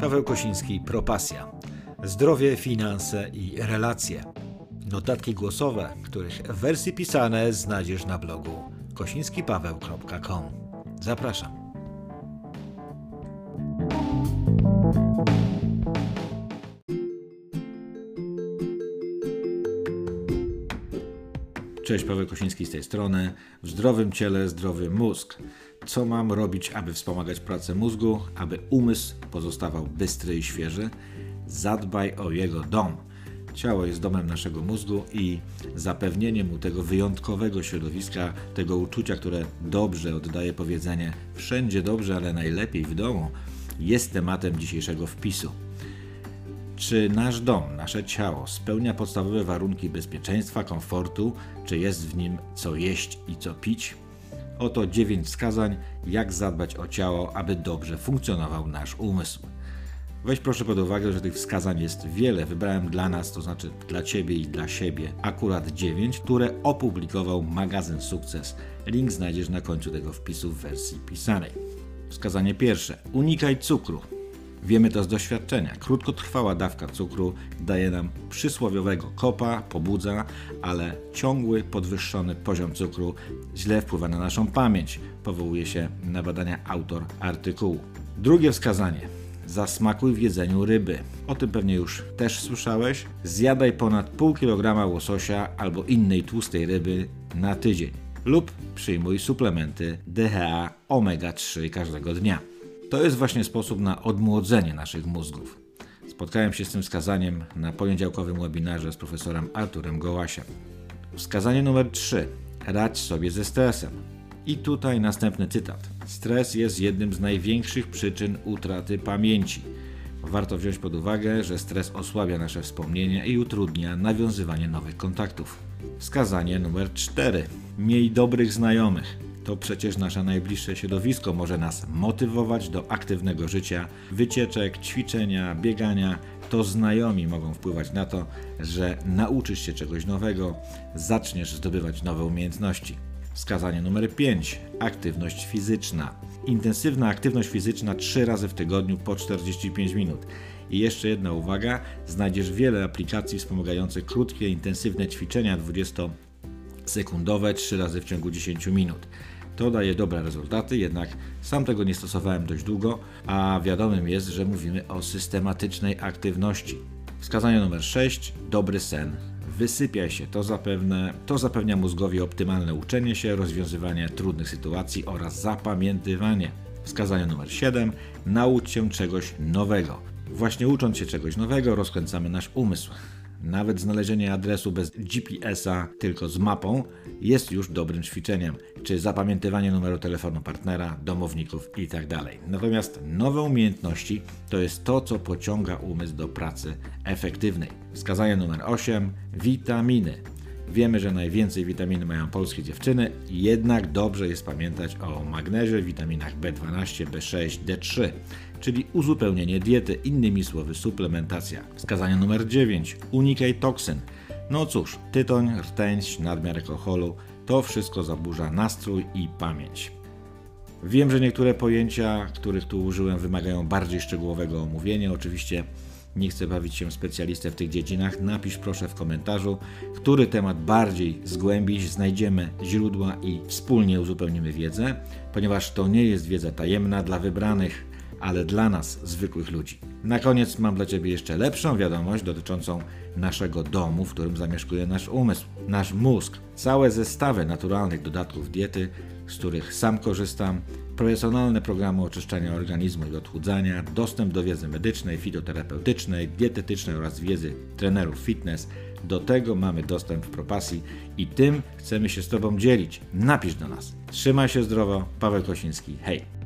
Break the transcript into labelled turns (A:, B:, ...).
A: Paweł Kosiński, Propasja. Zdrowie, finanse i relacje. Notatki głosowe, których wersje pisane znajdziesz na blogu kosińskipaweł.com. Zapraszam. Cześć, Paweł Kosiński z tej strony. W zdrowym ciele zdrowy mózg. Co mam robić, aby wspomagać pracę mózgu, aby umysł pozostawał bystry i świeży? Zadbaj o jego dom. Ciało jest domem naszego mózgu i zapewnienie mu tego wyjątkowego środowiska, tego uczucia, które dobrze oddaje powiedzenie wszędzie dobrze, ale najlepiej w domu, jest tematem dzisiejszego wpisu. Czy nasz dom, nasze ciało spełnia podstawowe warunki bezpieczeństwa, komfortu, czy jest w nim co jeść i co pić? Oto dziewięć wskazań, jak zadbać o ciało, aby dobrze funkcjonował nasz umysł. Weź proszę pod uwagę, że tych wskazań jest wiele. Wybrałem dla nas, to znaczy dla Ciebie i dla siebie, akurat dziewięć, które opublikował magazyn Sukces. Link znajdziesz na końcu tego wpisu w wersji pisanej. Wskazanie pierwsze: unikaj cukru. Wiemy to z doświadczenia. Krótkotrwała dawka cukru daje nam przysłowiowego kopa, pobudza, ale ciągły, podwyższony poziom cukru źle wpływa na naszą pamięć. Powołuje się na badania autor artykułu. Drugie wskazanie. Zasmakuj w jedzeniu ryby. O tym pewnie już też słyszałeś. Zjadaj ponad pół kilograma łososia albo innej tłustej ryby na tydzień. Lub przyjmuj suplementy DHA omega-3 każdego dnia. To jest właśnie sposób na odmłodzenie naszych mózgów. Spotkałem się z tym wskazaniem na poniedziałkowym webinarze z profesorem Arturem Gołasiem. Wskazanie numer 3. Radź sobie ze stresem. I tutaj następny cytat. Stres jest jednym z największych przyczyn utraty pamięci. Warto wziąć pod uwagę, że stres osłabia nasze wspomnienia i utrudnia nawiązywanie nowych kontaktów. Wskazanie numer 4. Miej dobrych znajomych. To przecież nasze najbliższe środowisko może nas motywować do aktywnego życia, wycieczek, ćwiczenia, biegania. To znajomi mogą wpływać na to, że nauczysz się czegoś nowego, zaczniesz zdobywać nowe umiejętności. Wskazanie numer 5. Aktywność fizyczna. Intensywna aktywność fizyczna 3 razy w tygodniu po 45 minut. I jeszcze jedna uwaga, znajdziesz wiele aplikacji wspomagających krótkie, intensywne ćwiczenia 20-sekundowe 3 razy w ciągu 10 minut. To daje dobre rezultaty, jednak sam tego nie stosowałem dość długo, a wiadomym jest, że mówimy o systematycznej aktywności. Wskazanie numer 6. Dobry sen. Wysypiaj się, to, zapewne, to zapewnia mózgowi optymalne uczenie się, rozwiązywanie trudnych sytuacji oraz zapamiętywanie. Wskazanie numer 7. Naucz się czegoś nowego. Właśnie ucząc się czegoś nowego, rozkręcamy nasz umysł. Nawet znalezienie adresu bez GPS-a, tylko z mapą, jest już dobrym ćwiczeniem, czy zapamiętywanie numeru telefonu partnera, domowników itd. Natomiast nowe umiejętności to jest to, co pociąga umysł do pracy efektywnej. Wskazanie numer 8: witaminy. Wiemy, że najwięcej witaminy mają polskie dziewczyny, jednak dobrze jest pamiętać o magnezie, witaminach B12, B6, D3, czyli uzupełnienie diety, innymi słowy suplementacja. Wskazanie numer 9. Unikaj toksyn. No cóż, tytoń, rtęć, nadmiar alkoholu, to wszystko zaburza nastrój i pamięć. Wiem, że niektóre pojęcia, których tu użyłem, wymagają bardziej szczegółowego omówienia. Oczywiście nie chcę bawić się specjalistę w tych dziedzinach. Napisz proszę w komentarzu, który temat bardziej zgłębić. Znajdziemy źródła i wspólnie uzupełnimy wiedzę, ponieważ to nie jest wiedza tajemna dla wybranych ale dla nas, zwykłych ludzi. Na koniec mam dla Ciebie jeszcze lepszą wiadomość dotyczącą naszego domu, w którym zamieszkuje nasz umysł, nasz mózg. Całe zestawy naturalnych dodatków diety, z których sam korzystam, profesjonalne programy oczyszczania organizmu i odchudzania, dostęp do wiedzy medycznej, fitoterapeutycznej, dietetycznej oraz wiedzy trenerów fitness. Do tego mamy dostęp w Propasji i tym chcemy się z Tobą dzielić. Napisz do nas. Trzymaj się zdrowo. Paweł Kosiński. Hej!